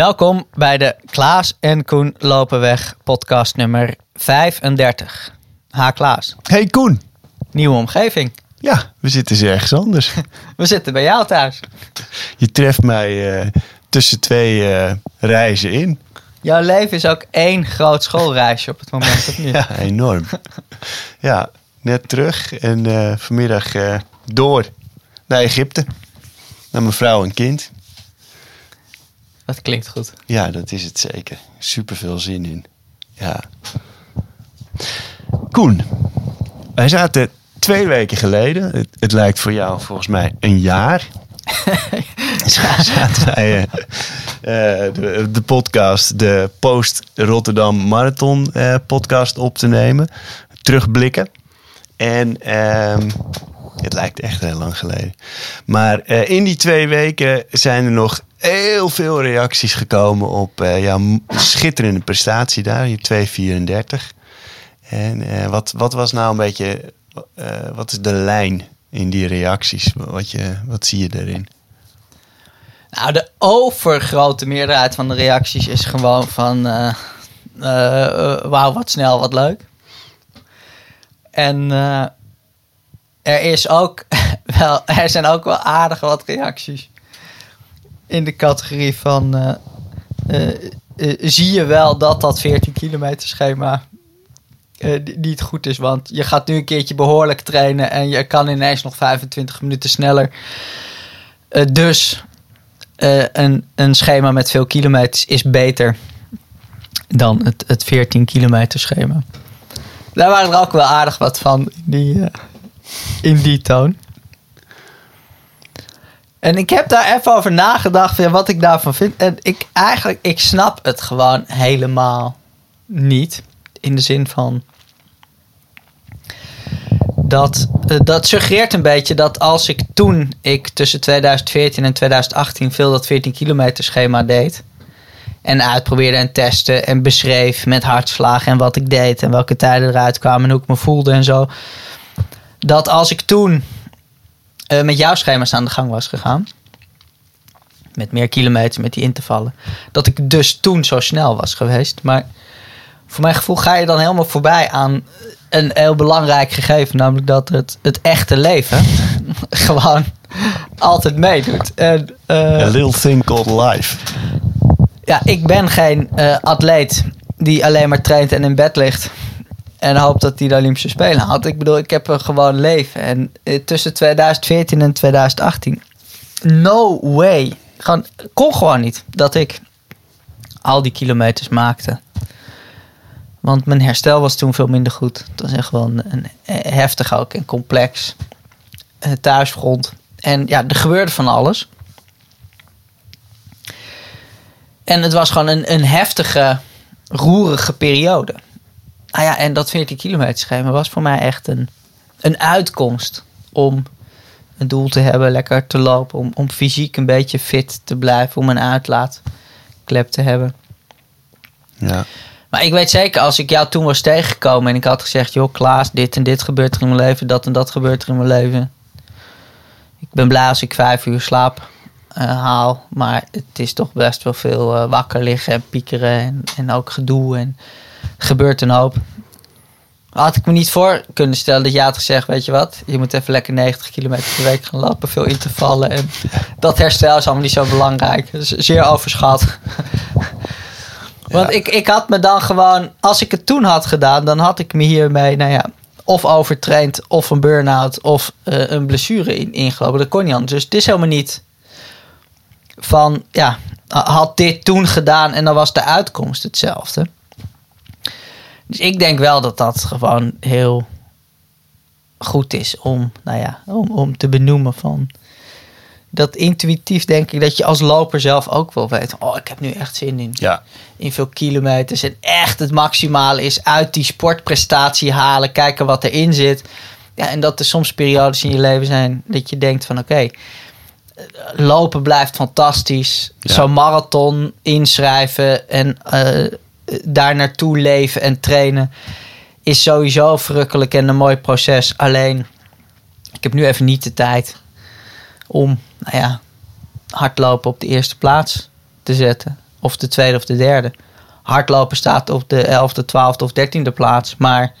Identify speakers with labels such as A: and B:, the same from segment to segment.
A: Welkom bij de Klaas en Koen lopen weg podcast nummer 35. Ha Klaas,
B: Hey Koen.
A: nieuwe omgeving.
B: Ja, we zitten eens ergens anders.
A: We zitten bij jou thuis.
B: Je treft mij eh, tussen twee eh, reizen in.
A: Jouw leven is ook één groot schoolreisje op het moment, of niet?
B: Ja, enorm. ja, net terug en eh, vanmiddag door naar Egypte. Naar mijn vrouw en kind.
A: Dat klinkt goed.
B: Ja, dat is het zeker. Super veel zin in. Ja. Koen, wij zaten twee weken geleden. Het, het lijkt voor jou volgens mij een jaar. zaten wij eh, eh, de, de podcast, de Post Rotterdam Marathon eh, podcast op te nemen. Terugblikken. En ehm, het lijkt echt heel lang geleden. Maar eh, in die twee weken zijn er nog heel veel reacties gekomen op eh, jouw schitterende prestatie daar, je 234. En eh, wat, wat was nou een beetje, wat is de lijn in die reacties? Wat, je, wat zie je erin?
A: Nou, de overgrote meerderheid van de reacties is gewoon van... Wauw, wat snel, wat leuk. En er, is ook wel, er zijn ook wel aardig wat reacties. In de categorie van... eh, eh, eh, zie je wel dat dat 14 kilometer schema niet goed is. Want je gaat nu een keertje behoorlijk trainen... en je kan ineens nog 25 minuten sneller. Dus een, een schema met veel kilometers is beter dan het, het 14 kilometer schema. Daar waren er ook wel aardig wat van die, in die toon. En ik heb daar even over nagedacht van wat ik daarvan vind. En ik eigenlijk, ik snap het gewoon helemaal niet. In de zin van dat, eh, dat suggereert een beetje dat als ik toen ik tussen 2014 en 2018 veel dat 14 kilometer schema deed. En uitprobeerde en testte en beschreef met hartslagen en wat ik deed en welke tijden eruit kwamen en hoe ik me voelde en zo. Dat als ik toen eh, met jouw schema's aan de gang was gegaan. Met meer kilometers, met die intervallen. Dat ik dus toen zo snel was geweest. Maar voor mijn gevoel ga je dan helemaal voorbij aan een heel belangrijk gegeven. Namelijk dat het, het echte leven gewoon altijd meedoet. En, eh,
B: A little thing called life.
A: ja, ik ben geen eh, atleet die alleen maar traint en in bed ligt. En hoopt dat hij de Olympische Spelen haalt. Ik bedoel, ik heb een gewoon leven. En eh, tussen 2014 en 2018. No way. Gewoon, kon gewoon niet dat ik al die kilometers maakte. Want mijn herstel was toen veel minder goed. Het was echt wel een, heftig ook en complex eh, thuisfront. En ja, er gebeurde van alles. En het was gewoon een, een heftige, roerige periode. Ah ja, en dat 14 kilometer schema was voor mij echt een, een uitkomst om een doel te hebben, lekker te lopen, om, om fysiek een beetje fit te blijven, om een uitlaatklep te hebben.
B: Ja.
A: Maar ik weet zeker, als ik jou toen was tegengekomen en ik had gezegd: joh, Klaas, dit en dit gebeurt er in mijn leven, dat en dat gebeurt er in mijn leven. Ik ben blij als ik vijf uur slaap eh, haal, maar het is toch best wel veel eh, wakker liggen en piekeren en, en ook gedoe en gebeurt een hoop. Had ik me niet voor kunnen stellen dat je had gezegd: Weet je wat, je moet even lekker 90 kilometer per week gaan lopen, veel intervallen. En dat herstel is allemaal niet zo belangrijk. Is zeer overschat. Want ik, ik had me dan gewoon, als ik het toen had gedaan, dan had ik me hiermee, nou ja, of overtraind, of een burn-out, of eh, een blessure in, ingelopen. Dat kon niet anders. Dus het is helemaal niet van, ja, had dit toen gedaan en dan was de uitkomst hetzelfde. Dus ik denk wel dat dat gewoon heel goed is om, nou ja, om, om te benoemen van dat intuïtief denk ik dat je als loper zelf ook wel weet. Oh, ik heb nu echt zin in,
B: Ja.
A: in veel kilometers. En echt het maximale is uit die sportprestatie halen. Kijken wat erin zit. Ja, en dat er soms periodes in je leven zijn dat je denkt van oké. lopen blijft fantastisch.
B: Ja.
A: Zo'n marathon inschrijven en eh, daar naartoe leven en trainen is sowieso verrukkelijk en een mooi proces. Alleen, ik heb nu even niet de tijd om, nou ja, hardlopen op de eerste plaats te zetten. of de tweede of de derde. Hardlopen staat op de elfde, twaalfde of dertiende plaats. Maar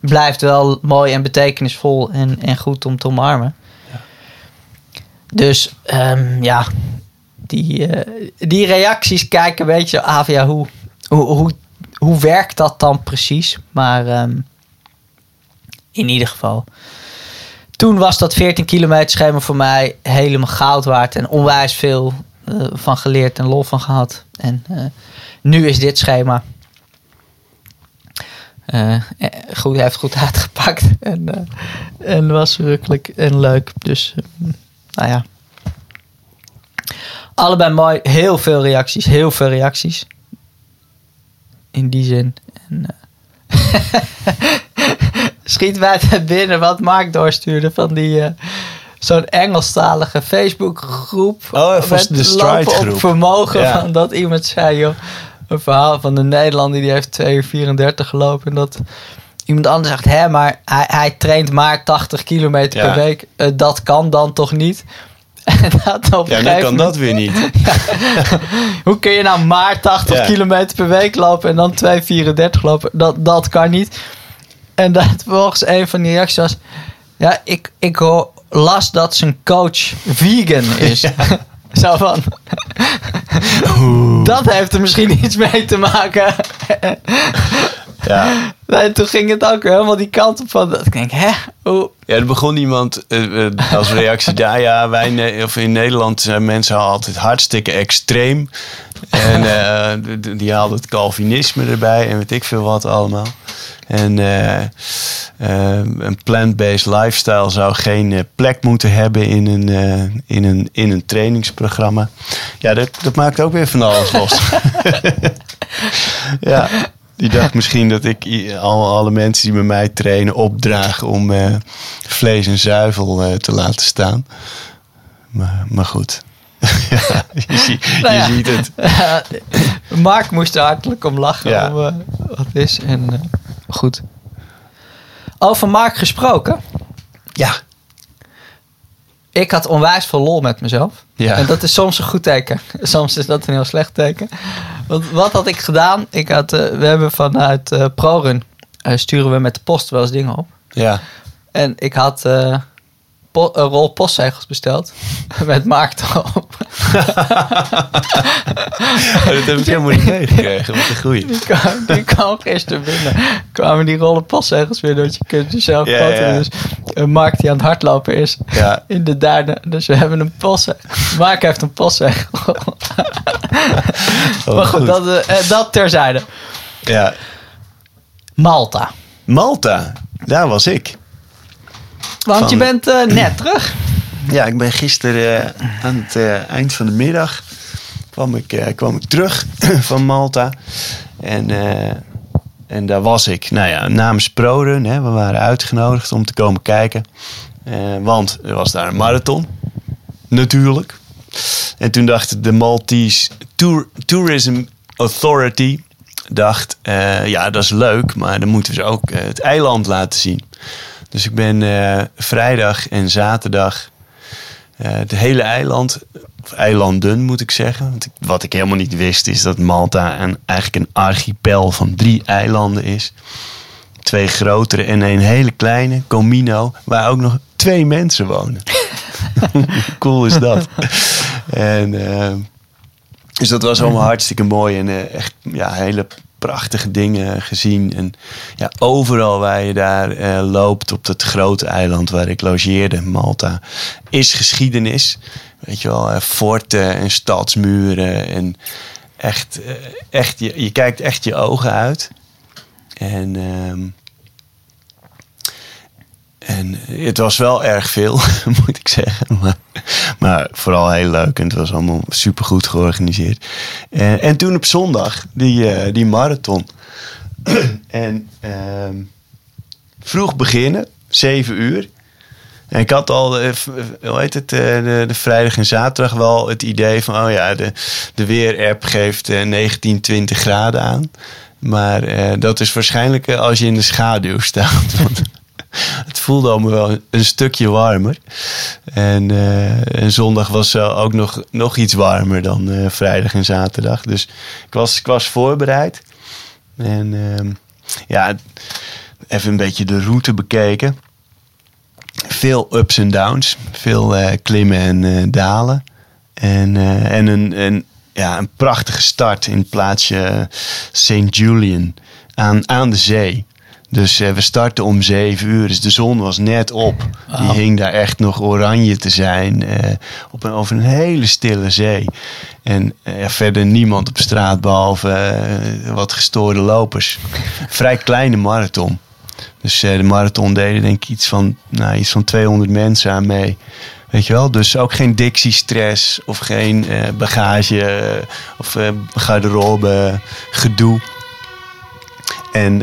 A: blijft wel mooi en betekenisvol en, en goed om te omarmen. Dus ehm, ja, die, eh, die reacties kijken een beetje af. Ja, hoe, hoe, hoe, hoe werkt dat dan precies? Maar ehm, in ieder geval. Toen was dat 14 kilometer schema voor mij helemaal goud waard. En onwijs veel eh, van geleerd en lol van gehad. En eh, nu is dit schema. eh, goed, hij heeft goed uitgepakt. En, en was verrukkelijk en leuk. Dus, nou ja. Allebei mooi. Heel veel reacties. Heel veel reacties. In die zin. En, eh, schiet mij te binnen wat Mark doorstuurde van die... eh, Zo'n Engelstalige Facebookgroep.
B: Oh,
A: met
B: de
A: op vermogen.
B: Ja.
A: Van dat iemand zei, joh. Een verhaal van de Nederlander die heeft 2 uur 34 gelopen. En dat iemand anders zegt, hè, maar hij, hij traint maar 80 kilometer
B: Ja.
A: per week. Eh, dat kan dan toch niet? Dat op
B: Ja, dan
A: gegeven
B: kan dat weer niet.
A: hoe kun je nou maar 80
B: Ja.
A: kilometer per week lopen en dan 2,34 lopen? Dat, dat kan niet. En dat volgens een van die reacties was... Ja, ik, ik hoor, las dat zijn coach vegan is. Zo van... dat heeft er misschien iets mee te maken.
B: Ja.
A: en toen ging het ook weer helemaal die kant op van... Dat ik denk, hè? Hoe,
B: Ja, er begon iemand eh, eh, als reactie daar. Ja, wij of in Nederland zijn mensen altijd hartstikke extreem. En eh, die haalden het Calvinisme erbij en weet ik veel wat allemaal. En een plant-based lifestyle zou geen plek moeten hebben in een, in een, in een trainingsprogramma. Ja, dat, dat maakt ook weer van alles los. ja, die dacht misschien dat ik al, alle mensen die bij mij trainen opdraag om eh, vlees en zuivel eh, te laten staan. Maar, maar goed. Ja, je, zie-
A: Nou
B: je ziet het.
A: Mark moest er hartelijk om lachen.
B: Ja.
A: Om, eh, wat is. En goed. Over Mark gesproken.
B: Ja.
A: Ik had onwijs veel lol met mezelf.
B: Ja.
A: En dat is soms een goed teken. Soms is dat een heel slecht teken. Want wat had ik gedaan? Ik had, eh, we hebben vanuit eh ProRun eh, sturen we met de post wel eens dingen op.
B: Ja.
A: En ik had po- een rol postzegels besteld. Met Mark erop.
B: dat heb ik helemaal niet meegekregen. Wat een goeie.
A: Die kwam, die kwam gisteren binnen. Kwamen die rollen postzegels weer dat je kunt jezelf
B: Ja,
A: foto's.
B: ja.
A: Dus een Mark die aan het hardlopen is.
B: Ja.
A: In de derde. Dus we hebben een postzegel. Mark heeft een postzegel.
B: Oh,
A: maar goed, Dat, eh, eh, dat terzijde.
B: Ja.
A: Malta.
B: Malta. Daar was ik.
A: Want
B: Van-
A: je bent eh, net terug.
B: Ja, ik ben gisteren eh, aan het eh, eind van de middag kwam ik, kwam ik terug van Malta. En, en daar was ik. Nou ja, namens ProRun. Hè, we waren uitgenodigd om te komen kijken. Want er was daar een marathon. Natuurlijk. En toen dacht de Maltese Tour, Tourism Authority... dacht, ja, dat is leuk, maar dan moeten we ze ook het eiland laten zien. Dus ik ben eh, vrijdag en zaterdag eh, het hele eiland, of eilanden moet ik zeggen. Want ik- wat ik helemaal niet wist is dat Malta een, eigenlijk een archipel van drie eilanden is. Twee grotere en een hele kleine, Comino, waar ook nog twee mensen wonen. Cool is dat? en, eh, dus dat was allemaal hartstikke mooi en echt ja, hele prachtige dingen gezien. En ja, overal waar je daar eh, loopt op dat grote eiland waar ik logeerde, Malta, is geschiedenis. Weet je wel, eh, forten en stadsmuren en echt, eh, echt je, je kijkt echt je ogen uit. En, ehm, en het was wel erg veel, moet ik zeggen. Maar, maar vooral heel leuk en het was allemaal super goed georganiseerd. En, en toen op zondag, die, eh, die marathon. en ehm, vroeg beginnen, zeven uur. En ik had al, eh, eh, hoe heet het, eh, de, de vrijdag en zaterdag wel het idee van, oh ja, de, de weer-app geeft eh, 19, 20 graden aan. Maar eh, dat is waarschijnlijk eh, als je in de schaduw staat. het voelde allemaal wel een stukje warmer. En, eh, en zondag was uh, ook nog, nog iets warmer dan uh, vrijdag en zaterdag. Dus ik was, ik was voorbereid. En ehm, ja, even een beetje de route bekeken. Veel ups en downs. Veel klimmen en dalen. En, en een, een, ja, een prachtige start in het plaatsje St. Julian aan, aan de zee. Dus uh, we startten om zeven uur. Dus de zon was net op. Die hing daar echt nog oranje te zijn. Uh, op een, over een hele stille zee. En uh, verder niemand op straat behalve wat gestoorde lopers. Vrij kleine marathon. Dus de marathon deden denk ik iets van, nou, iets van 200 mensen aan mee. Weet je wel? Dus ook geen Dixie-stress of geen bagage of garderobe gedoe. En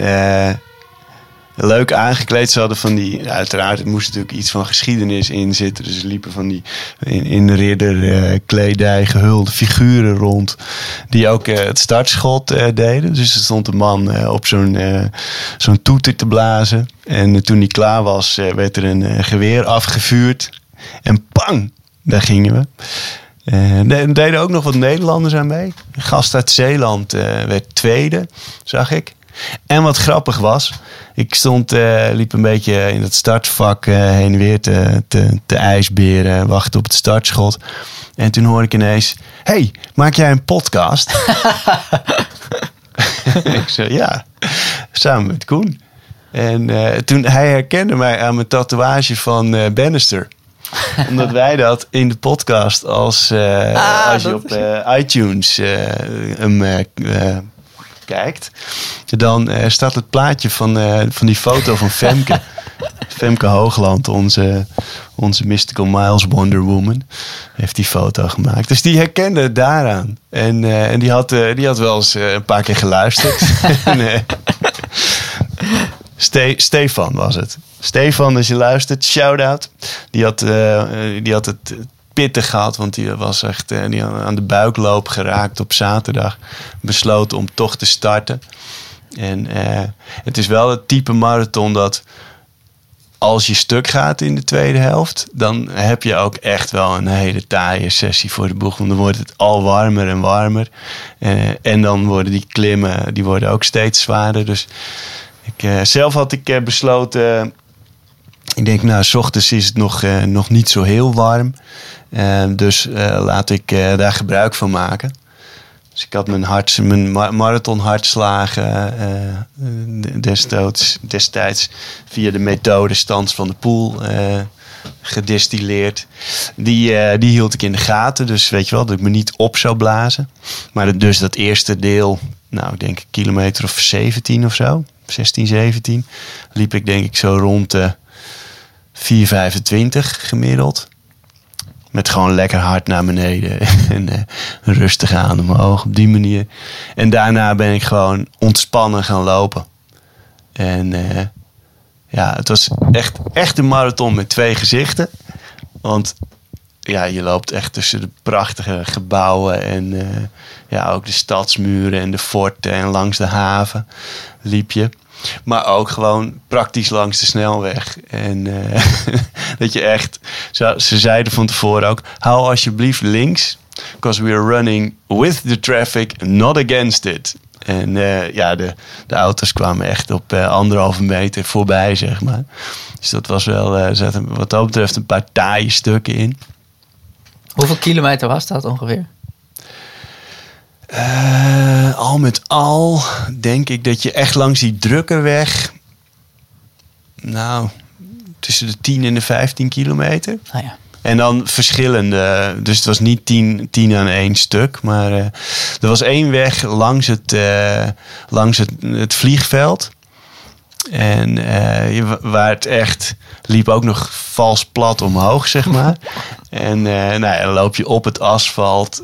B: leuk aangekleed. Ze hadden van die, uiteraard, het moest natuurlijk iets van geschiedenis in zitten. Dus er liepen van die in, in ridderkledij uh, gehulde figuren rond. Die ook uh, het startschot uh, deden. Dus er stond een man op zo'n zo'n toeter te blazen. En toen die klaar was, werd er een geweer afgevuurd. En pang, daar gingen we. Er deden ook nog wat Nederlanders aan mee. Een gast uit Zeeland werd tweede, zag ik. En wat grappig was, ik stond, uh, liep een beetje in het startvak uh, heen en weer te, te, te ijsberen, wachten op het startschot. En toen hoorde ik ineens, hey, maak jij een podcast? ik zei, ja, samen met Koen. En uh, toen hij herkende mij aan mijn tatoeage van uh, Bannister. Omdat wij dat in de podcast als, uh, ah, als je op iTunes hem kijkt, dan uh, staat het plaatje van, uh, van die foto van Femke. Femke Hoogland, onze, onze Mystical Miles Wonder Woman, heeft die foto gemaakt. Dus die herkende het daaraan. En, uh, en die, had, die had wel eens een paar keer geluisterd. Ste Stefan was het. Stefan, als je luistert, shout-out. Die had, die had het pittig gehad, want die was echt uh, die aan de buikloop geraakt op zaterdag. Besloten om toch te starten. En uh, het is wel het type marathon dat als je stuk gaat in de tweede helft, dan heb je ook echt wel een hele taaie sessie voor de boeg. Want dan wordt het al warmer en warmer. Uh, en dan worden die klimmen die worden ook steeds zwaarder. Dus ik, zelf had ik besloten. Ik denk, nou, s ochtends is het nog, nog niet zo heel warm. Uh, dus uh, laat ik daar gebruik van maken. Dus ik had mijn, hart, mijn marathon hartslagen destijds, destijds via de methode Stans van de Poel gedistilleerd. Die, die hield ik in de gaten. Dus weet je wel, dat ik me niet op zou blazen. Maar dus dat eerste deel, nou ik denk een kilometer of 17 of zo. 16, 17. Liep ik denk ik zo rond de 4,25 gemiddeld. Met gewoon lekker hard naar beneden. en uh, rustig aan omhoog op die manier. En daarna ben ik gewoon ontspannen gaan lopen. En uh, ja, het was echt, echt een marathon met twee gezichten. Want ja, je loopt echt tussen de prachtige gebouwen en uh, ja, ook de stadsmuren en de forten en langs de haven liep je. Maar ook gewoon praktisch langs de snelweg. En uh, dat je echt, ze, ze zeiden van tevoren ook, hou alsjeblieft links. Because we are running with the traffic, not against it. En uh, ja, de, de auto's kwamen echt op uh, anderhalve meter voorbij, zeg maar. Dus dat was wel, zaten wat dat betreft een paar taaie stukken in.
A: Hoeveel kilometer was dat ongeveer?
B: Uh, al met al denk ik dat je echt langs die drukke weg. Nou, tussen de 10 en de 15 kilometer.
A: Ah, ja.
B: En dan verschillende. Dus het was niet 10, 10 aan één stuk. Maar uh, er was één weg langs het, uh, langs het, het vliegveld. En uh, waar het echt liep ook nog vals plat omhoog, zeg maar. en nou ja, dan loop je op het asfalt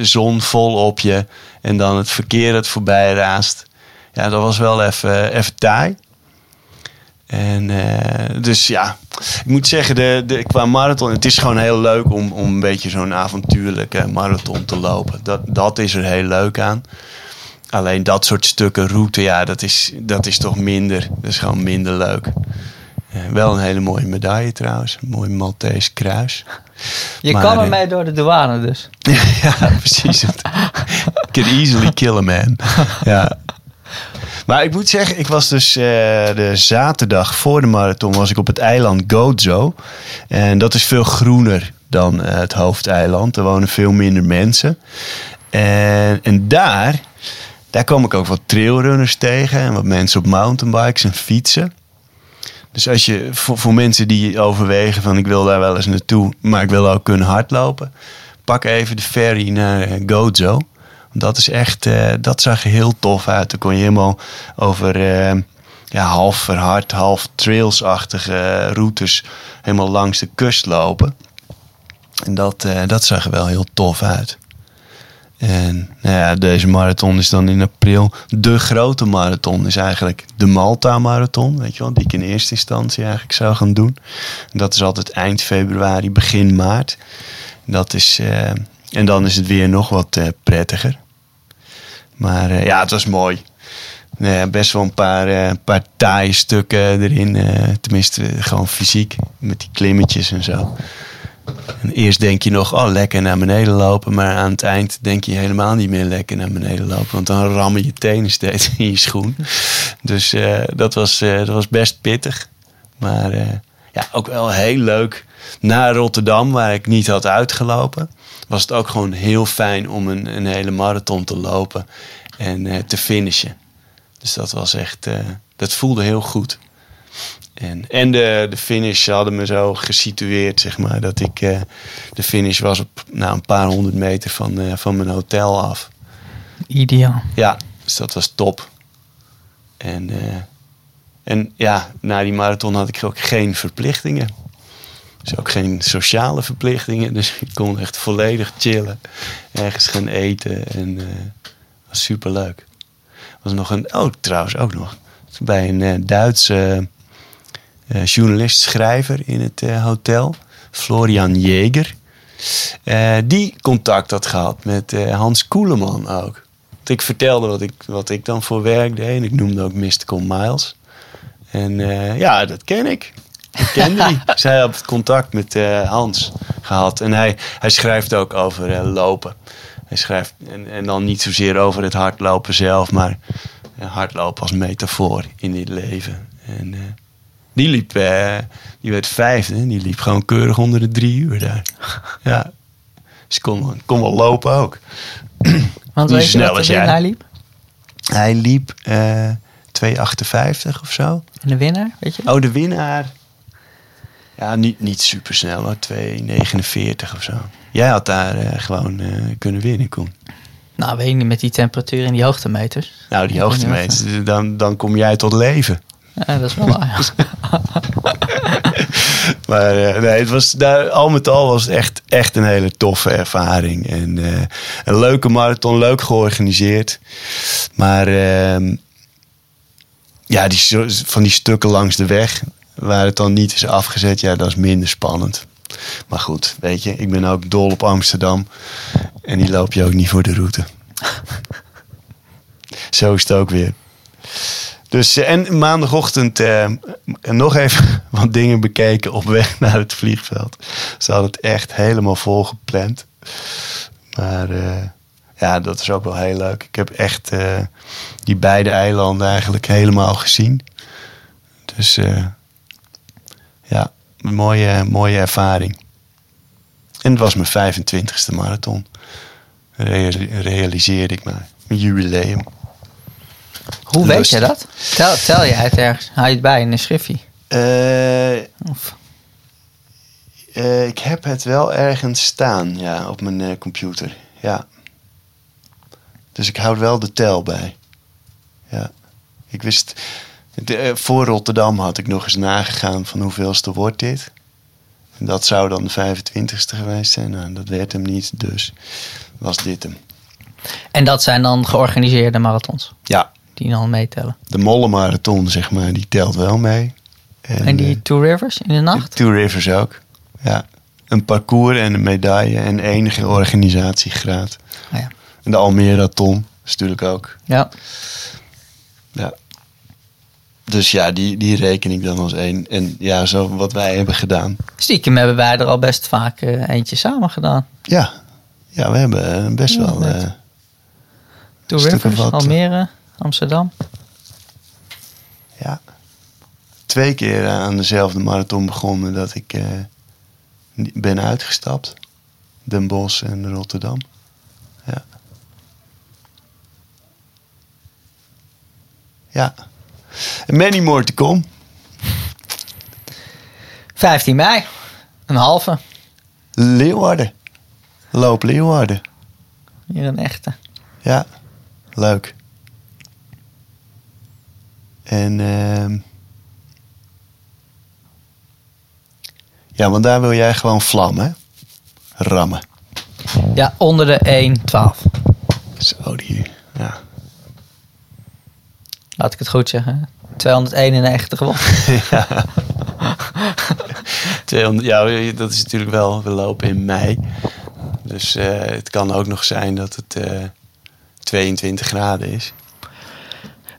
B: zon vol op je en dan het verkeer dat voorbij raast. Ja, dat was wel even, even taai. En uh, dus ja, ik moet zeggen, de, de, qua marathon, het is gewoon heel leuk om, om een beetje zo'n avontuurlijke marathon te lopen. Dat, dat is er heel leuk aan. alleen dat soort stukken route, ja, dat is, dat is toch minder. Dat is gewoon minder leuk. Eh, wel een hele mooie medaille trouwens. Een mooi Maltese kruis.
A: Je
B: Maar,
A: kan
B: eh,
A: ermee door de douane dus.
B: ja, precies. Could easily kill a man. Ja. Maar ik moet zeggen, ik was dus eh, de zaterdag voor de marathon was ik op het eiland Gozo. En dat is veel groener dan het hoofdeiland. Er wonen veel minder mensen. En, en daar, daar kwam ik ook wat trailrunners tegen. En wat mensen op mountainbikes en fietsen. Dus als je voor, voor mensen die overwegen van ik wil daar wel eens naartoe, maar ik wil ook kunnen hardlopen, pak even de ferry naar eh, Gozo. Dat is echt, eh, dat zag er heel tof uit. Dan kon je helemaal over eh, ja, half verhard, half trailsachtige routes helemaal langs de kust lopen. En dat, dat zag er wel heel tof uit. En nou ja, deze marathon is dan in april. De grote marathon is eigenlijk de Malta-marathon. Weet je wel, die ik in eerste instantie eigenlijk zou gaan doen. En dat is altijd eind februari, begin maart. Dat is, eh, en dan is het weer nog wat eh, prettiger. Maar eh, ja, het was mooi. Nou best wel een paar, paar taaie stukken erin. tenminste, gewoon fysiek. Met die klimmetjes en zo. En eerst denk je nog, oh, lekker naar beneden lopen. Maar aan het eind denk je helemaal niet meer lekker naar beneden lopen. Want dan rammen je tenen steeds in je schoen. Dus eh, dat, was, eh, dat was best pittig. Maar eh, ja, ook wel heel leuk. Na Rotterdam, waar ik niet had uitgelopen, was het ook gewoon heel fijn om een, een hele marathon te lopen en te finishen. Dus dat was echt, dat voelde heel goed. En, en de, de finish hadden me zo gesitueerd, zeg maar, dat ik eh, de finish was op nou, een paar honderd meter van, eh, van mijn hotel af.
A: Ideaal.
B: Ja, dus dat was top. En, eh, en ja, na die marathon had ik ook geen verplichtingen. Dus ook geen sociale verplichtingen. Dus ik kon echt volledig chillen. Ergens gaan eten. En was super leuk. was nog een. Oh, trouwens ook nog. Bij een Duitse journalist, schrijver in het eh, hotel. Florian Jäger. Eh, die contact had gehad met eh, Hans Koeleman ook. Want Ik vertelde wat ik, wat ik dan voor werk deed. En ik noemde ook Mystical Miles. En eh, ja, dat ken ik. Ik kende die. Zij had contact met eh, Hans gehad. En hij, hij schrijft ook over eh, lopen. Hij schrijft, en, en dan niet zozeer over het hardlopen zelf, maar eh, hardlopen als metafoor in dit leven. En eh, die liep, eh, die werd vijfde. Die liep gewoon keurig onder de drie uur daar. Ja. Dus kon, kon wel lopen ook.
A: Want weet je
B: snel
A: de
B: jij.
A: winnaar liep?
B: Hij liep eh 2,58 of zo.
A: En de winnaar, weet je? dat?
B: Oh, de winnaar. Ja, niet, niet super snel hoor. 2,49 of zo. Jij had daar eh, gewoon eh, kunnen winnen, Koen.
A: Nou, weet je niet, met die temperatuur en die hoogtemeters.
B: Nou, die hoogtemeters, dan, dan kom jij tot leven.
A: Ja, dat is wel waar.
B: Maar eh, nee, het was daar, al met al was het echt, echt een hele toffe ervaring. En eh, een leuke marathon, leuk georganiseerd. Maar ehm, ja, die, van die stukken langs de weg, waar het dan niet is afgezet, ja, dat is minder spannend. Maar goed, weet je, ik ben ook dol op Amsterdam. En die loop je ook niet voor de route. Zo is het ook weer. Dus, eh, en maandagochtend eh, nog even wat dingen bekeken op weg naar het vliegveld. Ze hadden het echt helemaal vol gepland. Maar eh, ja, dat is ook wel heel leuk. Ik heb echt eh, die beide eilanden eigenlijk helemaal gezien. Dus ja, een mooie, mooie ervaring. En het was mijn 25ste marathon. Reali- realiseerde ik maar. Een jubileum.
A: Hoe weet je dat? Tel, tel je het ergens? Hou je het bij in een schriftje?
B: Eh,
A: Of,
B: Eh, ik heb het wel ergens staan, ja, op mijn eh, computer. Ja. Dus ik houd wel de tel bij. Ja. Ik wist... de- voor Rotterdam had ik nog eens nagegaan van hoeveelste wordt dit. En dat zou dan de 25ste geweest zijn. Nou, dat werd hem niet, dus was dit hem.
A: en dat zijn dan georganiseerde marathons.
B: Ja,
A: Die dan meetellen.
B: de Molle-marathon, zeg maar, die telt wel mee.
A: En die
B: eh,
A: Two Rivers in de nacht?
B: Two Rivers ook. Ja. Een parcours en een medaille en enige organisatiegraad.
A: Oh ja.
B: En de Almere-ton. is natuurlijk ook.
A: Ja.
B: Ja. Dus ja, die, die reken ik dan als één. En ja, zo wat wij hebben gedaan.
A: Stiekem hebben wij er al best vaak eh, eentje samen gedaan.
B: Ja, ja we hebben eh, best
A: Ja,
B: wel...
A: Two Rivers,
B: wat.
A: Almere, Amsterdam.
B: ja, twee keer eh, aan dezelfde marathon begonnen dat ik eh, ben uitgestapt. Den Bosch en Rotterdam. Ja. Ja. Many more to come.
A: 15 mei. Een halve.
B: Leeuwarden. Loop Leeuwarden.
A: Hier een echte.
B: Ja, leuk. En ehm ja, want daar wil jij gewoon vlammen, hè? rammen.
A: Ja, onder de 1,12.
B: Zo die, ja.
A: Laat ik het goed zeggen. 291 gewonnen.
B: 200, ja, dat is natuurlijk wel, we lopen in mei. Dus eh, het kan ook nog zijn dat het eh 22 graden is.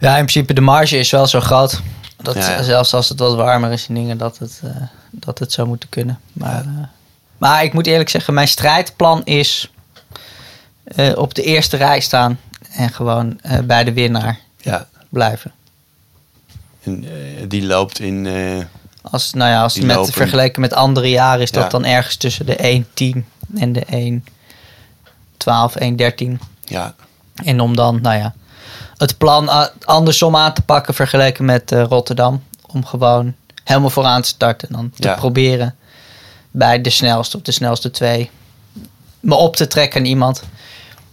A: Ja, in principe de marge is wel zo groot. Dat
B: Ja, ja.
A: Zelfs als het wat warmer is en dingen, dat het, eh, dat het zou moeten kunnen. Maar, eh, maar ik moet eerlijk zeggen, mijn strijdplan is eh, op de eerste rij staan. En gewoon bij de winnaar
B: Ja,
A: blijven.
B: en die loopt in,
A: Als, nou ja, als
B: Die
A: met,
B: lopen-
A: vergeleken met andere jaren is dat dan ergens tussen de 1,10 en de 1,12, 1,13.
B: ja,
A: En om dan, nou ja, het plan andersom aan te pakken vergeleken met eh, Rotterdam. Om gewoon helemaal vooraan te starten. En dan te
B: Ja.
A: proberen bij de snelste of de snelste twee me op te trekken aan iemand.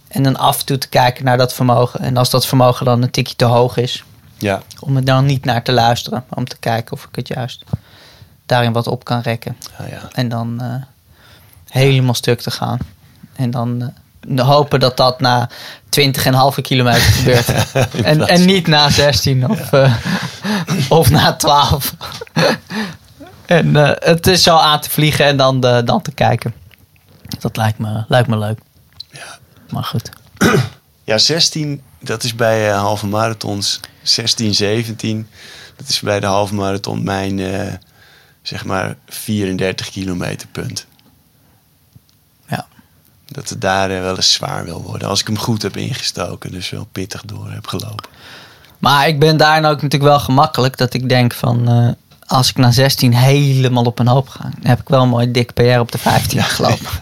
A: En dan af en toe te kijken naar dat vermogen. En als dat vermogen dan een tikje te hoog is,
B: ja,
A: om er dan niet naar te luisteren. Om te kijken of ik het juist daarin wat op kan rekken.
B: ja, ja.
A: En dan eh, helemaal stuk te gaan. En dan eh, hopen dat dat na 20,5 kilometer gebeurt. en, en niet na 16 of, eh, of na 12. en eh, het is zo aan te vliegen en dan, de, dan te kijken. Dat lijkt me, lijkt me leuk.
B: Ja.
A: Maar goed.
B: Ja, 16, dat is bij eh, halve marathons. 16, 17, dat is bij de halve marathon mijn, eh, zeg maar, 34 kilometer punt. Dat het daar eh, wel eens zwaar wil worden. Als ik hem goed heb ingestoken, dus wel pittig door heb gelopen.
A: Maar ik ben daar nou ook natuurlijk wel gemakkelijk. Dat ik denk van... eh, als ik na 16 helemaal op een hoop ga... dan heb ik wel een mooi dik PR op de 15 gelopen.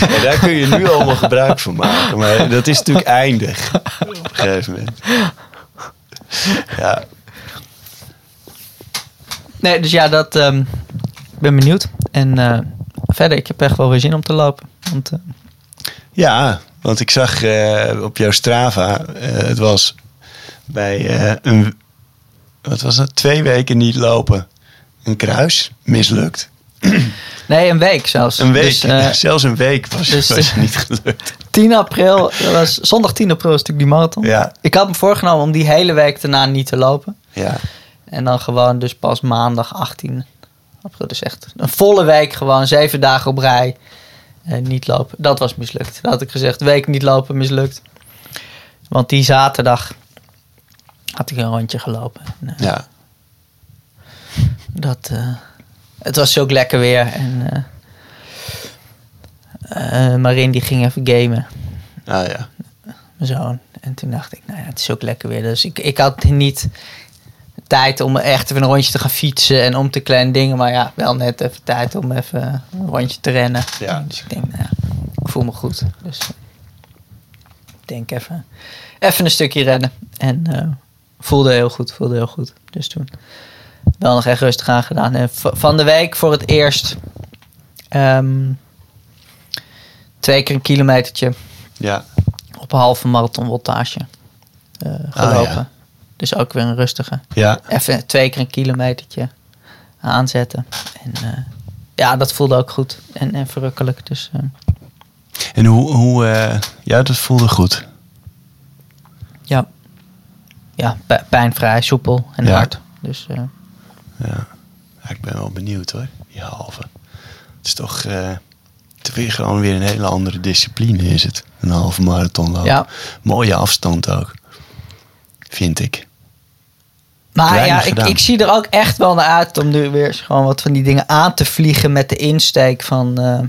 B: Ja, daar kun je nu allemaal gebruik van maken. Maar dat is natuurlijk eindig. Op een gegeven moment. Ja,
A: Nee, dus ja, dat... ehm, ik ben benieuwd. En eh, verder, ik heb echt wel weer zin om te lopen. Want eh,
B: Ja, want ik zag eh, op jouw Strava, eh, het was bij een, wat was het, twee weken niet lopen. Een kruis, mislukt.
A: nee, een week zelfs.
B: Een week,
A: Dus,
B: zelfs een week was,
A: dus-
B: was niet gelukt.
A: 10 april, dat was, zondag 10 april is natuurlijk die marathon.
B: Ja.
A: Ik had me voorgenomen om die hele week daarna niet te lopen.
B: Ja,
A: En dan gewoon dus pas maandag 18 april. Dus echt een volle week gewoon, zeven dagen op rij. Niet lopen. Dat was mislukt. Dat had ik gezegd, week niet lopen, mislukt. Want die zaterdag had ik een rondje gelopen. En, eh,
B: ja,
A: Dat, eh, het was ook lekker weer. En eh eh, Marin die ging even gamen.
B: ah, ja.
A: mijn zoon. En toen dacht ik, nou ja, het is ook lekker weer. Dus ik, ik had niet tijd om echt even een rondje te gaan fietsen en om te kleine dingen. Maar ja, wel net even tijd om even een rondje te rennen.
B: Ja.
A: Dus ik denk, nou ja, ik voel me goed. Dus eh, ik denk even, even een stukje rennen. En eh, voelde heel goed, voelde heel goed. Dus toen wel nog echt rustig aan gedaan. En van de week voor het eerst ehm, twee keer een kilometertje
B: ja.
A: op een halve marathon voltage eh, gelopen.
B: ja.
A: Dus ook weer een rustige.
B: ja.
A: Even twee keer een kilometertje aanzetten. En eh, ja, dat voelde ook goed en, en verrukkelijk. Dus eh,
B: En hoe, hoe eh, ja, dat voelde goed.
A: ja, ja pijnvrij, soepel en
B: Ja.
A: hard. Dus
B: Ja. ja, ik ben wel benieuwd hoor, die halve. Het is toch, het weer gewoon weer een hele andere discipline is het. Een halve marathon lopen.
A: Ja.
B: Mooie afstand ook. Vind ik.
A: Maar ja, ik, ik zie er ook echt wel naar uit om nu weer gewoon wat van die dingen aan te vliegen met de insteek van eh,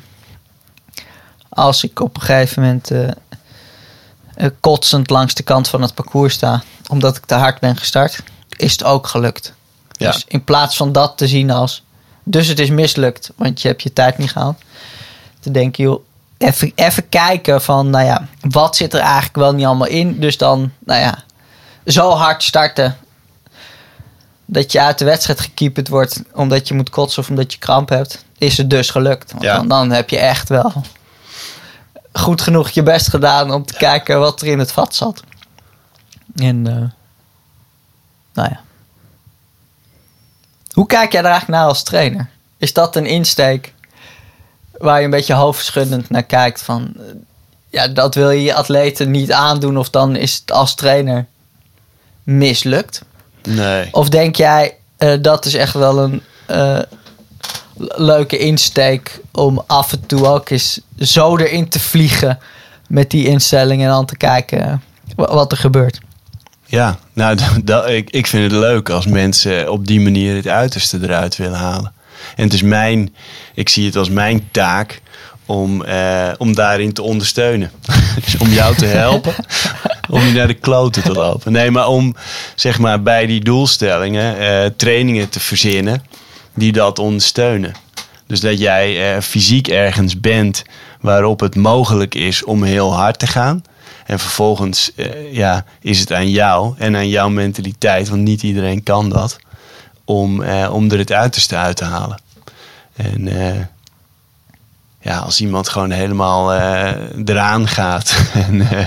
A: als ik op een gegeven moment eh, kotsend langs de kant van het parcours sta, omdat ik te hard ben gestart, is het ook gelukt.
B: Ja.
A: Dus in plaats van dat te zien als, dus het is mislukt, want je hebt je tijd niet gehaald, te denken, joh, even, even kijken van, nou ja, wat zit er eigenlijk wel niet allemaal in? Dus dan, nou ja, zo hard starten dat je uit de wedstrijd gekeeperd wordt omdat je moet kotsen of omdat je kramp hebt, is het dus gelukt. Want
B: Ja.
A: dan, dan heb je echt wel goed genoeg je best gedaan om te kijken wat er in het vat zat. En, eh, nou ja. Hoe kijk jij er eigenlijk naar als trainer? Is dat een insteek waar je een beetje hoofdschuddend naar kijkt van, eh, ja, dat wil je je atleten niet aandoen of dan is het als trainer mislukt?
B: Nee.
A: Of denk jij, eh, dat is echt wel een eh, le- leuke insteek om af en toe ook eens zo erin te vliegen met die instelling en dan te kijken wa- wat er gebeurt?
B: Ja, nou, dat- ik, ik vind het leuk als mensen op die manier het uiterste eruit willen halen. En het is mijn, ik zie het als mijn taak om, eh, om daarin te ondersteunen. dus om jou te helpen, om je naar de kloten te lopen. Nee, maar om zeg maar bij die doelstellingen eh, trainingen te verzinnen die dat ondersteunen. Dus dat jij eh, fysiek ergens bent waarop het mogelijk is om heel hard te gaan. En vervolgens eh, ja, is het aan jou en aan jouw mentaliteit, want niet iedereen kan dat, om, eh, om er het uiterste uit te halen. En eh, ja, als iemand gewoon helemaal eh, eraan gaat en, eh,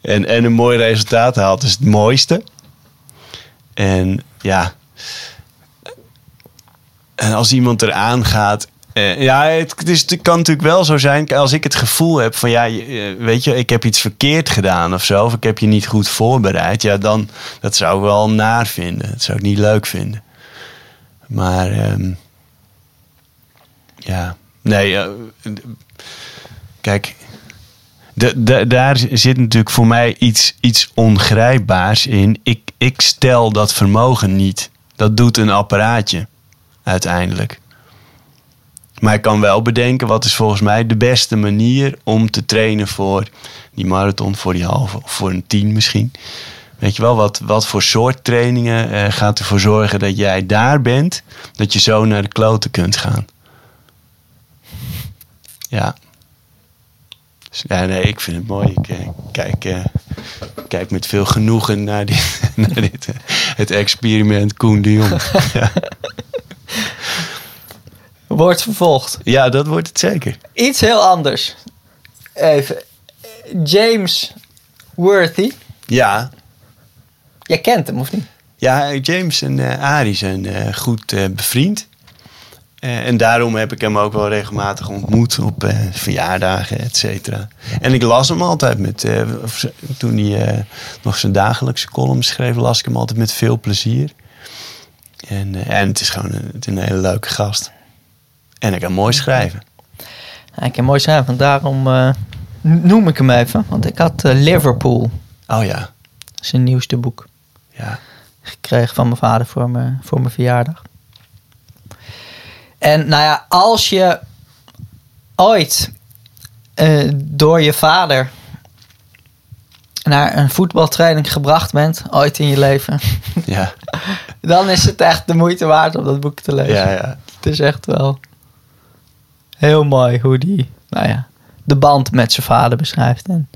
B: en, en een mooi resultaat haalt, is het mooiste. En ja, en als iemand eraan gaat. eh, ja, het, is, het kan natuurlijk wel zo zijn. Als ik het gevoel heb van ja, weet je, ik heb iets verkeerd gedaan of zo. Of ik heb je niet goed voorbereid. Ja, dan dat zou ik wel naar vinden. Dat zou ik niet leuk vinden. Maar ehm, ja, nee. eh, kijk, de, daar zit natuurlijk voor mij iets, iets ongrijpbaars in. Ik, ik stel dat vermogen niet. Dat doet een apparaatje uiteindelijk. Maar ik kan wel bedenken wat is volgens mij de beste manier om te trainen voor die marathon, voor die halve of voor een tien misschien. Weet je wel, wat, wat voor soort trainingen eh, gaat ervoor zorgen dat jij daar bent, dat je zo naar de kloten kunt gaan? Ja. Dus, ja, nee, ik vind het mooi. Ik eh, kijk, eh, kijk met veel genoegen naar dit, naar dit eh, het experiment Koen de Jong. ja.
A: Wordt vervolgd.
B: ja, dat wordt het zeker.
A: Iets heel anders. Even. James Worthy.
B: Ja,
A: Jij kent hem, of niet?
B: ja James en Arie zijn goed bevriend. Eh, en daarom heb ik hem ook wel regelmatig ontmoet op eh, verjaardagen, et cetera. En ik las hem altijd met, eh, toen hij nog zijn dagelijkse column schreef, las ik hem altijd met veel plezier. En, en het is gewoon een, het is een hele leuke gast. En hij kan mooi schrijven.
A: Ja, ik kan mooi zijn, want daarom noem ik hem even. Want ik had Liverpool,
B: Oh ja,
A: zijn nieuwste boek,
B: ja.
A: gekregen van mijn vader voor mijn, voor mijn verjaardag. En nou ja, als je ooit eh, door je vader naar een voetbaltraining gebracht bent, ooit in je leven,
B: Ja,
A: dan is het echt de moeite waard om dat boek te lezen.
B: ja, ja.
A: Het is echt wel heel mooi hoe die, nou ja, de band met zijn vader beschrijft. En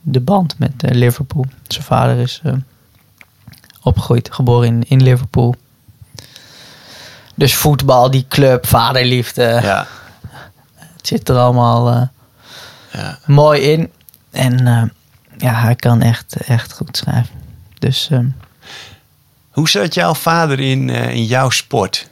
A: de band met eh, Liverpool. Zijn vader is eh, opgegroeid, geboren in, in Liverpool. Dus voetbal, die club, vaderliefde.
B: ja.
A: Het zit er allemaal eh,
B: ja.
A: mooi in. En eh, ja, hij kan echt, echt goed schrijven. Dus eh,
B: Hoe zat jouw vader in, eh, in jouw sport?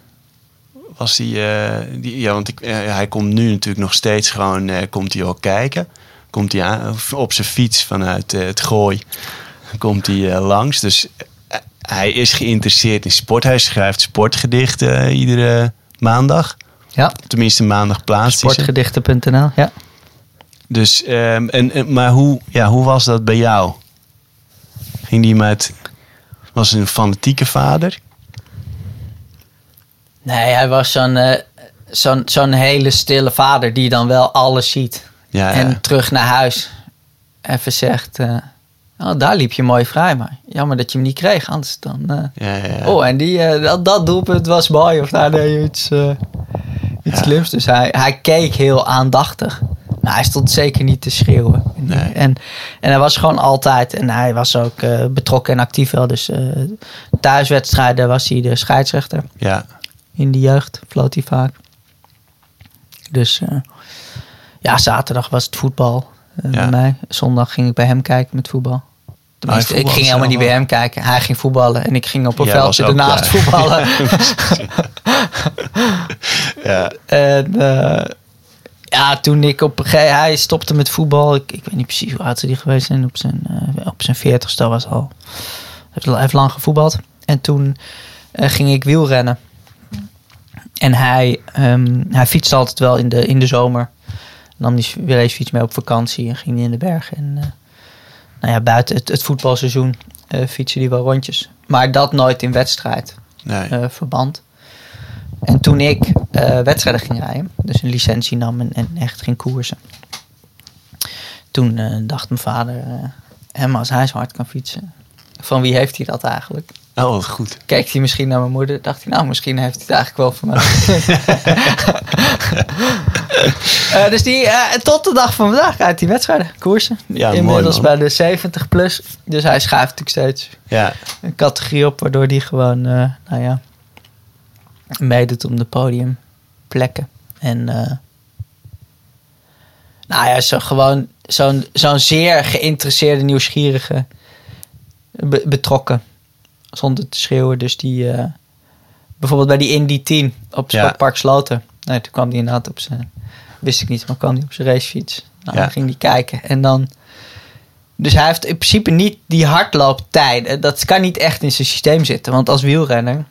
B: Was die, eh, die ja, want ik, hij komt nu natuurlijk nog steeds gewoon, komt hij ook kijken. Komt hij aan, op zijn fiets vanuit het gooi, komt hij langs. Dus hij is geïnteresseerd in sport. Hij schrijft sportgedichten eh, iedere maandag.
A: ja,
B: Tenminste, maandag plaatst
A: sportgedichten.nl. Ja.
B: Dus, ehm, en, en- maar hoe, ja, hoe was dat bij jou? Ging die met... Was een fanatieke vader?
A: Nee, hij was zo'n eh, zo'n zo'n hele stille vader die dan wel alles ziet.
B: Ja,
A: En terug naar huis even zegt... eh, oh, daar liep je mooi vrij, maar jammer dat je hem niet kreeg. Anders dan... eh,
B: ja, ja, ja.
A: Oh, en die, eh, dat, dat doelpunt was mooi. Of daar deed je iets, eh, iets slims. Dus hij, hij keek heel aandachtig. Nou, hij stond zeker niet te schreeuwen.
B: Nee.
A: En, en hij was gewoon altijd... En hij was ook betrokken en actief wel. Dus thuiswedstrijden was hij de scheidsrechter.
B: ja.
A: In de jeugd floot hij vaak. Dus ja, zaterdag was het voetbal bij mij. Zondag ging ik bij hem kijken met voetbal. Ik ging helemaal niet bij hem kijken. Hij ging voetballen en ik ging op een
B: Jij
A: veldje ernaast
B: klaar.
A: voetballen.
B: ja.
A: En eh, ja, toen ik op een gegeven hij stopte met voetbal. Ik, ik weet niet precies hoe oud zou die geweest zijn. Op zijn, eh, op zijn veertigste was al. Hij heeft, lang gevoetbald. En toen eh, ging ik wielrennen. En hij, ehm, hij fietste altijd wel in de, in de zomer. Nam die racefiets mee op vakantie en ging in de bergen. En nou ja, buiten het, het voetbalseizoen eh fietste die wel rondjes. Maar dat nooit in wedstrijd
B: Nee.
A: eh, verband. En toen ik eh, wedstrijden ging rijden, dus een licentie nam en, en echt ging koersen. Toen dacht mijn vader, hem als hij zo hard kan fietsen, van wie heeft hij dat eigenlijk?
B: Oh, wat goed.
A: Keek hij misschien naar mijn moeder, dacht hij, nou, misschien heeft hij het eigenlijk wel van mij. Eh, dus die, eh, tot de dag van vandaag rijdt hij wedstrijden, koersen.
B: Ja,
A: Inmiddels bij de 70 plus. Dus hij schuift natuurlijk steeds
B: Ja.
A: een categorie op, waardoor die gewoon, eh, nou ja, meedoet om de podiumplekken. En, nou ja, zo gewoon zo'n zo'n zeer geïnteresseerde, nieuwsgierige, be- betrokken, zonder te schreeuwen. Dus die, eh, bijvoorbeeld bij die Indy 10 op
B: Ja.
A: Sportpark Sloten. Nee, toen kwam die inderdaad op zijn, wist ik niet, maar kwam die op zijn racefiets. Nou,
B: Ja.
A: dan ging die kijken en dan... Dus hij heeft in principe niet die hardlooptijden. Dat kan niet echt in zijn systeem zitten. Want als wielrenner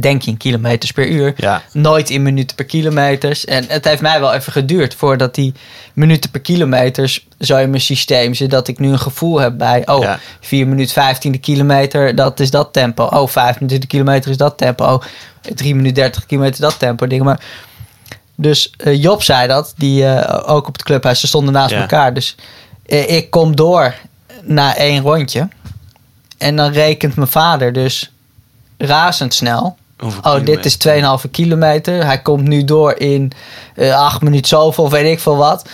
A: denk je in kilometers per uur.
B: Ja.
A: Nooit in minuten per kilometers. En het heeft mij wel even geduurd voordat die minuten per kilometers zo in mijn systeem zit. Dat ik nu een gevoel heb bij, oh,
B: Ja.
A: 4 minuten 15 de kilometer, dat is dat tempo. Oh, 5 minuten de kilometer is dat tempo. Oh, 3 minuten 30 kilometer dat tempo. Dingen. Maar, dus eh, Job zei dat, die eh, ook op het clubhuis, ze stonden naast
B: Ja.
A: elkaar. Dus eh, ik kom door na één rondje. En dan rekent mijn vader dus razendsnel. Oh, dit is 2,5 kilometer. Hij komt nu door in eh 8 minuten zoveel, weet ik veel wat.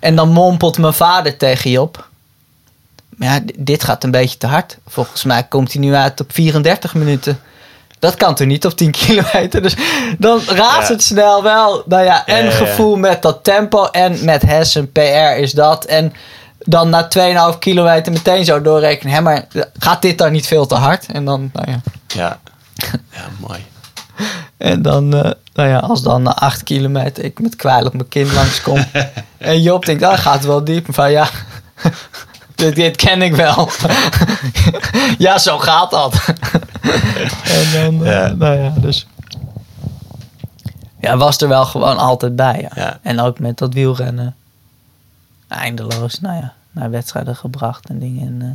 A: En dan mompelt mijn vader tegen Job. Maar ja, dit gaat een beetje te hard. Volgens mij komt hij nu uit op 34 minuten. Dat kan toch niet op 10 kilometer? Dus dan razendsnel wel. Nou ja, en
B: Ja, ja, ja.
A: gevoel met dat tempo. En met Hessen, PR is dat. En dan na 2,5 kilometer meteen zo doorrekenen. Hè, maar gaat dit dan niet veel te hard? En dan, nou ja.
B: Ja. Ja, mooi.
A: En dan, eh, nou ja, als dan na acht kilometer ik met kwijl op mijn kin langskom. en Job denkt, ah, gaat wel diep. Van ja, dit, dit ken ik wel. ja, zo gaat dat. en dan, eh,
B: Ja.
A: nou ja, dus. Ja, was er wel gewoon altijd bij. Ja.
B: Ja.
A: En ook met dat wielrennen. Eindeloos, nou ja, naar wedstrijden gebracht en dingen. En, eh.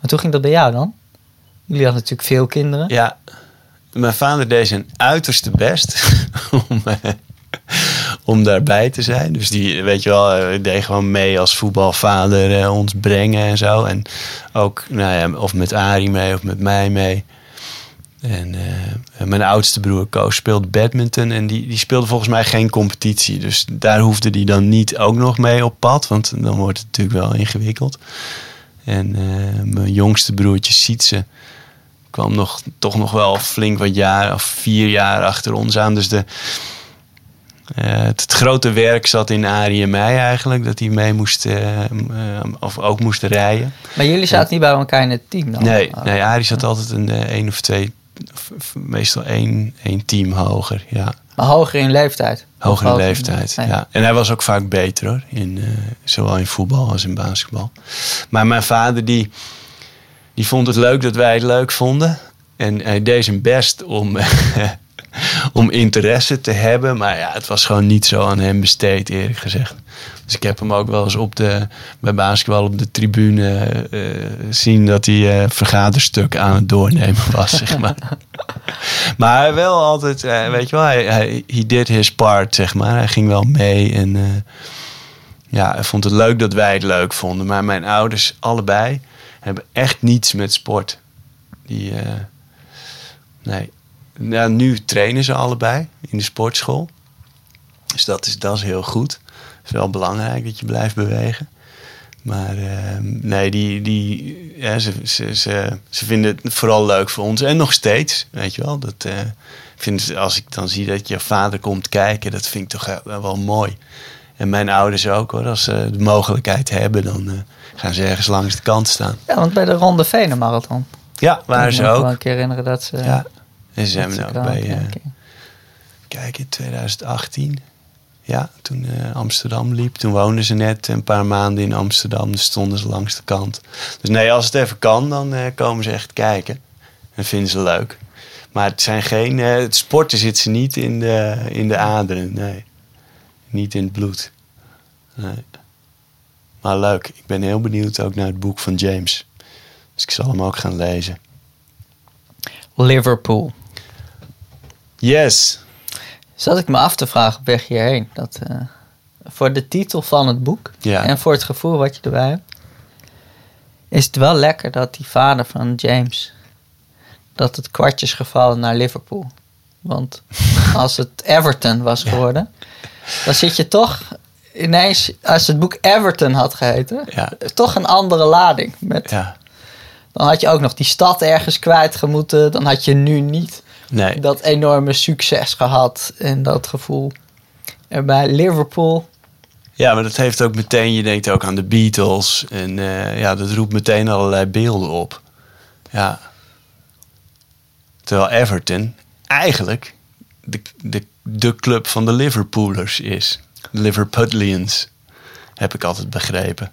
A: Maar hoe ging dat bij jou dan? Jullie hadden natuurlijk veel kinderen.
B: Ja, mijn vader deed zijn uiterste best om, eh, om daarbij te zijn. Dus die, weet je wel, eh, deed gewoon mee als voetbalvader eh, ons brengen en zo. En ook, nou ja, of met Arie mee of met mij mee. En eh, mijn oudste broer Koos speelde badminton en die, die speelde volgens mij geen competitie. Dus daar hoefde hij dan niet ook nog mee op pad, want dan wordt het natuurlijk wel ingewikkeld. En eh, mijn jongste broertje Sietse kwam nog, toch nog wel flink wat jaar of vier jaar achter ons aan. Dus de, eh, het, het grote werk zat in Arie en mij eigenlijk. Dat hij mee moest, eh, of ook moest rijden.
A: Maar jullie zaten niet bij elkaar in het team dan?
B: Nee,
A: Oh.
B: nee Arie zat altijd een één of twee, meestal één, één team hoger. Ja,
A: Maar hoger in leeftijd?
B: hoger in leeftijd. Ja. En hij was ook vaak beter hoor. In, eh, zowel in voetbal als in basketbal. Maar mijn vader die, die vond het leuk dat wij het leuk vonden. En hij deed zijn best om, om interesse te hebben. Maar ja, het was gewoon niet zo aan hem besteed, eerlijk gezegd. Dus ik heb hem ook wel eens op de, bij basketbal op de tribune eh, zien dat hij eh vergaderstuk aan het doornemen was, zeg maar. maar hij wel altijd, eh, weet je wel, hij, hij he did his part, zeg maar. Hij ging wel mee en ja, hij vond het leuk dat wij het leuk vonden. Maar mijn ouders, allebei, hebben echt niets met sport. Die, nee. Nou, nu trainen ze allebei in de sportschool. Dus dat is, dat is heel goed. Het is wel belangrijk dat je blijft bewegen. Maar eh, nee, die, die, ja, ze, ze, ze, ze vinden het vooral leuk voor ons. En nog steeds, weet je wel. Dat, eh, vind, als ik dan zie dat je vader komt kijken, dat vind ik toch wel, mooi. En mijn ouders ook hoor. Als ze de mogelijkheid hebben, dan eh, gaan ze ergens langs de kant staan.
A: Ja, want bij de Ronde Venen Marathon.
B: Ja, waren ze
A: Ik kan me
B: ook.
A: wel een keer herinneren dat ze...
B: Ja. En ze
A: dat
B: hebben
A: ze
B: ook
A: kwamen
B: bij, eh, kijk, in 2018. Ja, toen eh, Amsterdam liep. Toen woonden ze net een paar maanden in Amsterdam. Dus stonden ze langs de kant. Dus nee, als het even kan, dan eh, komen ze echt kijken. En vinden ze leuk. Maar het zijn geen... eh, het sporten zit ze niet in de, in de aderen, nee. Niet in het bloed. Nee. Maar leuk. Ik ben heel benieuwd ook naar het boek van James. Dus ik zal hem ook gaan lezen.
A: Liverpool.
B: Yes.
A: Zat ik me af te vragen op weg hierheen. Dat, eh, voor de titel van het boek
B: Ja.
A: en voor het gevoel wat je erbij hebt. Is het wel lekker dat die vader van James. Dat het kwartje is gevallen naar Liverpool. Want als het Everton was geworden. Dan zit je toch ineens. Als het boek Everton had geheten.
B: Ja.
A: Toch een andere lading. Met,
B: Ja.
A: Dan had je ook nog die stad ergens kwijtgemoeten. Dan had je nu niet
B: Nee.
A: dat enorme succes gehad en dat gevoel. En bij Liverpool,
B: Ja, maar dat heeft ook meteen, je denkt ook aan de Beatles. En eh, ja, dat roept meteen allerlei beelden op. Ja. Terwijl Everton eigenlijk de, de, de club van de Liverpoolers is. De Liverpudlians. Heb ik altijd begrepen.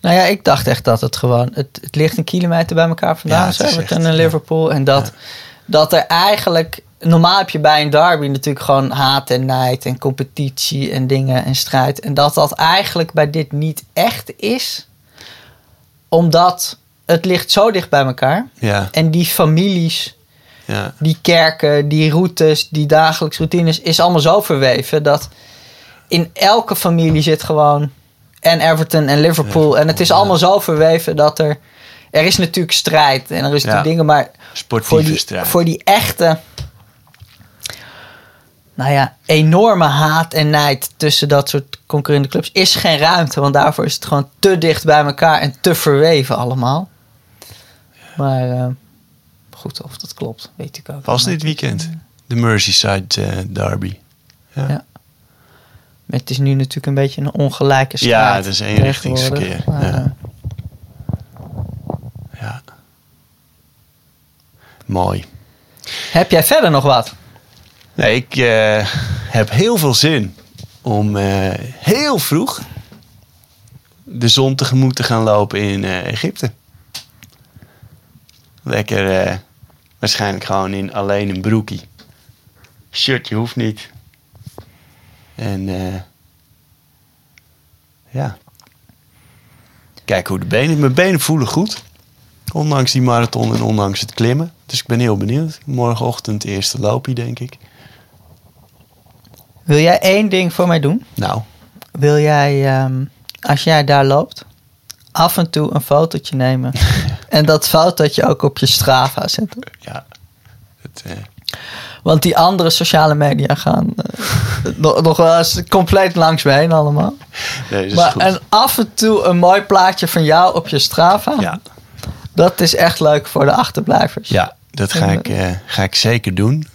A: nou ja, ik dacht echt dat het gewoon, het, het ligt een kilometer bij elkaar vandaan,
B: Ja,
A: Everton
B: echt,
A: en
B: ja.
A: Liverpool. En dat, dat er eigenlijk, normaal heb je bij een derby natuurlijk gewoon haat en nijd en competitie en dingen en strijd. En dat dat eigenlijk bij dit niet echt is, omdat het ligt zo dicht bij elkaar.
B: Ja,
A: En die families
B: ja,
A: die kerken, die routes, die dagelijkse routines, is allemaal zo verweven dat in elke familie zit gewoon en Everton en Liverpool. en het is
B: ja.
A: allemaal zo verweven dat er. Er is natuurlijk strijd en er is
B: Ja.
A: natuurlijk dingen, maar
B: sportieve
A: voor die,
B: strijd.
A: voor die echte. Nou ja, enorme haat en nijd tussen dat soort concurrerende clubs is geen ruimte. Want daarvoor is het gewoon te dicht bij elkaar en te verweven allemaal. Maar eh, goed, of dat klopt, weet ik ook.
B: Was dit weekend. De Merseyside eh, derby. Ja.
A: Ja. Maar het is nu natuurlijk een beetje een ongelijke strijd.
B: Ja, het is eenrichtingsverkeer, ja.
A: eh,
B: ja. Mooi.
A: Heb jij verder nog wat?
B: Nee, ik eh, heb heel veel zin om eh, heel vroeg de zon tegemoet te gaan lopen in eh, Egypte. Lekker, waarschijnlijk gewoon in alleen een broekie. Shirtje hoeft niet. En ja. Kijk hoe de benen. Mijn benen voelen goed. Ondanks die marathon en ondanks het klimmen. Dus ik ben heel benieuwd. Morgenochtend eerste loopje, denk ik.
A: Wil jij één ding voor mij doen?
B: Nou,
A: Wil jij, ehm, als jij daar loopt, af en toe een fotootje nemen. en dat fotootje ook op je Strava zetten.
B: ja. Het, eh,
A: Want die andere sociale media gaan eh, nog, nog wel eens compleet langs me heen allemaal.
B: nee, dat is
A: Maar
B: goed.
A: en af en toe een mooi plaatje van jou op je Strava.
B: ja,
A: Dat is echt leuk voor de achterblijvers.
B: ja, dat ga ik, eh, ga ik zeker doen.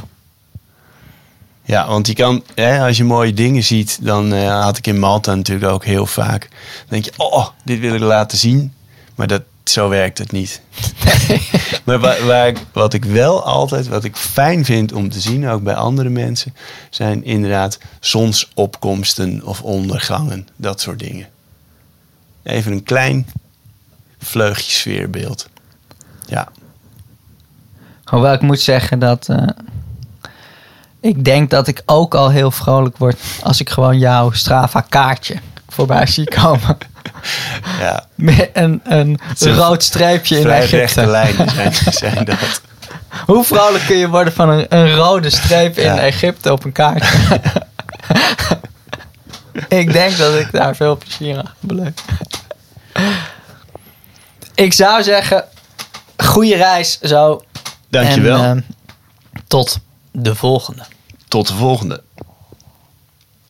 B: Ja, want je kan, hè, als je mooie dingen ziet, dan eh, had ik in Malta natuurlijk ook heel vaak. Dan denk je, oh, dit wil ik laten zien. Maar dat, zo werkt het niet. maar waar, waar ik, wat ik wel altijd, wat ik fijn vind om te zien, ook bij andere mensen, zijn inderdaad zonsopkomsten of ondergangen. Dat soort dingen. Even een klein vleugje sfeerbeeld. Ja,
A: Hoewel ik moet zeggen dat. eh, Ik denk dat ik ook al heel vrolijk word als ik gewoon jouw Strava kaartje voorbij zie komen.
B: Ja,
A: Met een, een rood streepje in
B: vrij rechte
A: Egypte.
B: lijnen zijn, zijn dat.
A: Hoe vrolijk kun je worden van een, een rode streep in
B: Ja.
A: Egypte op een kaartje? ik denk dat ik daar veel plezier aan beleef. Ik zou zeggen, goede reis zo.
B: Dankjewel.
A: En, eh, tot de volgende.
B: Tot de volgende.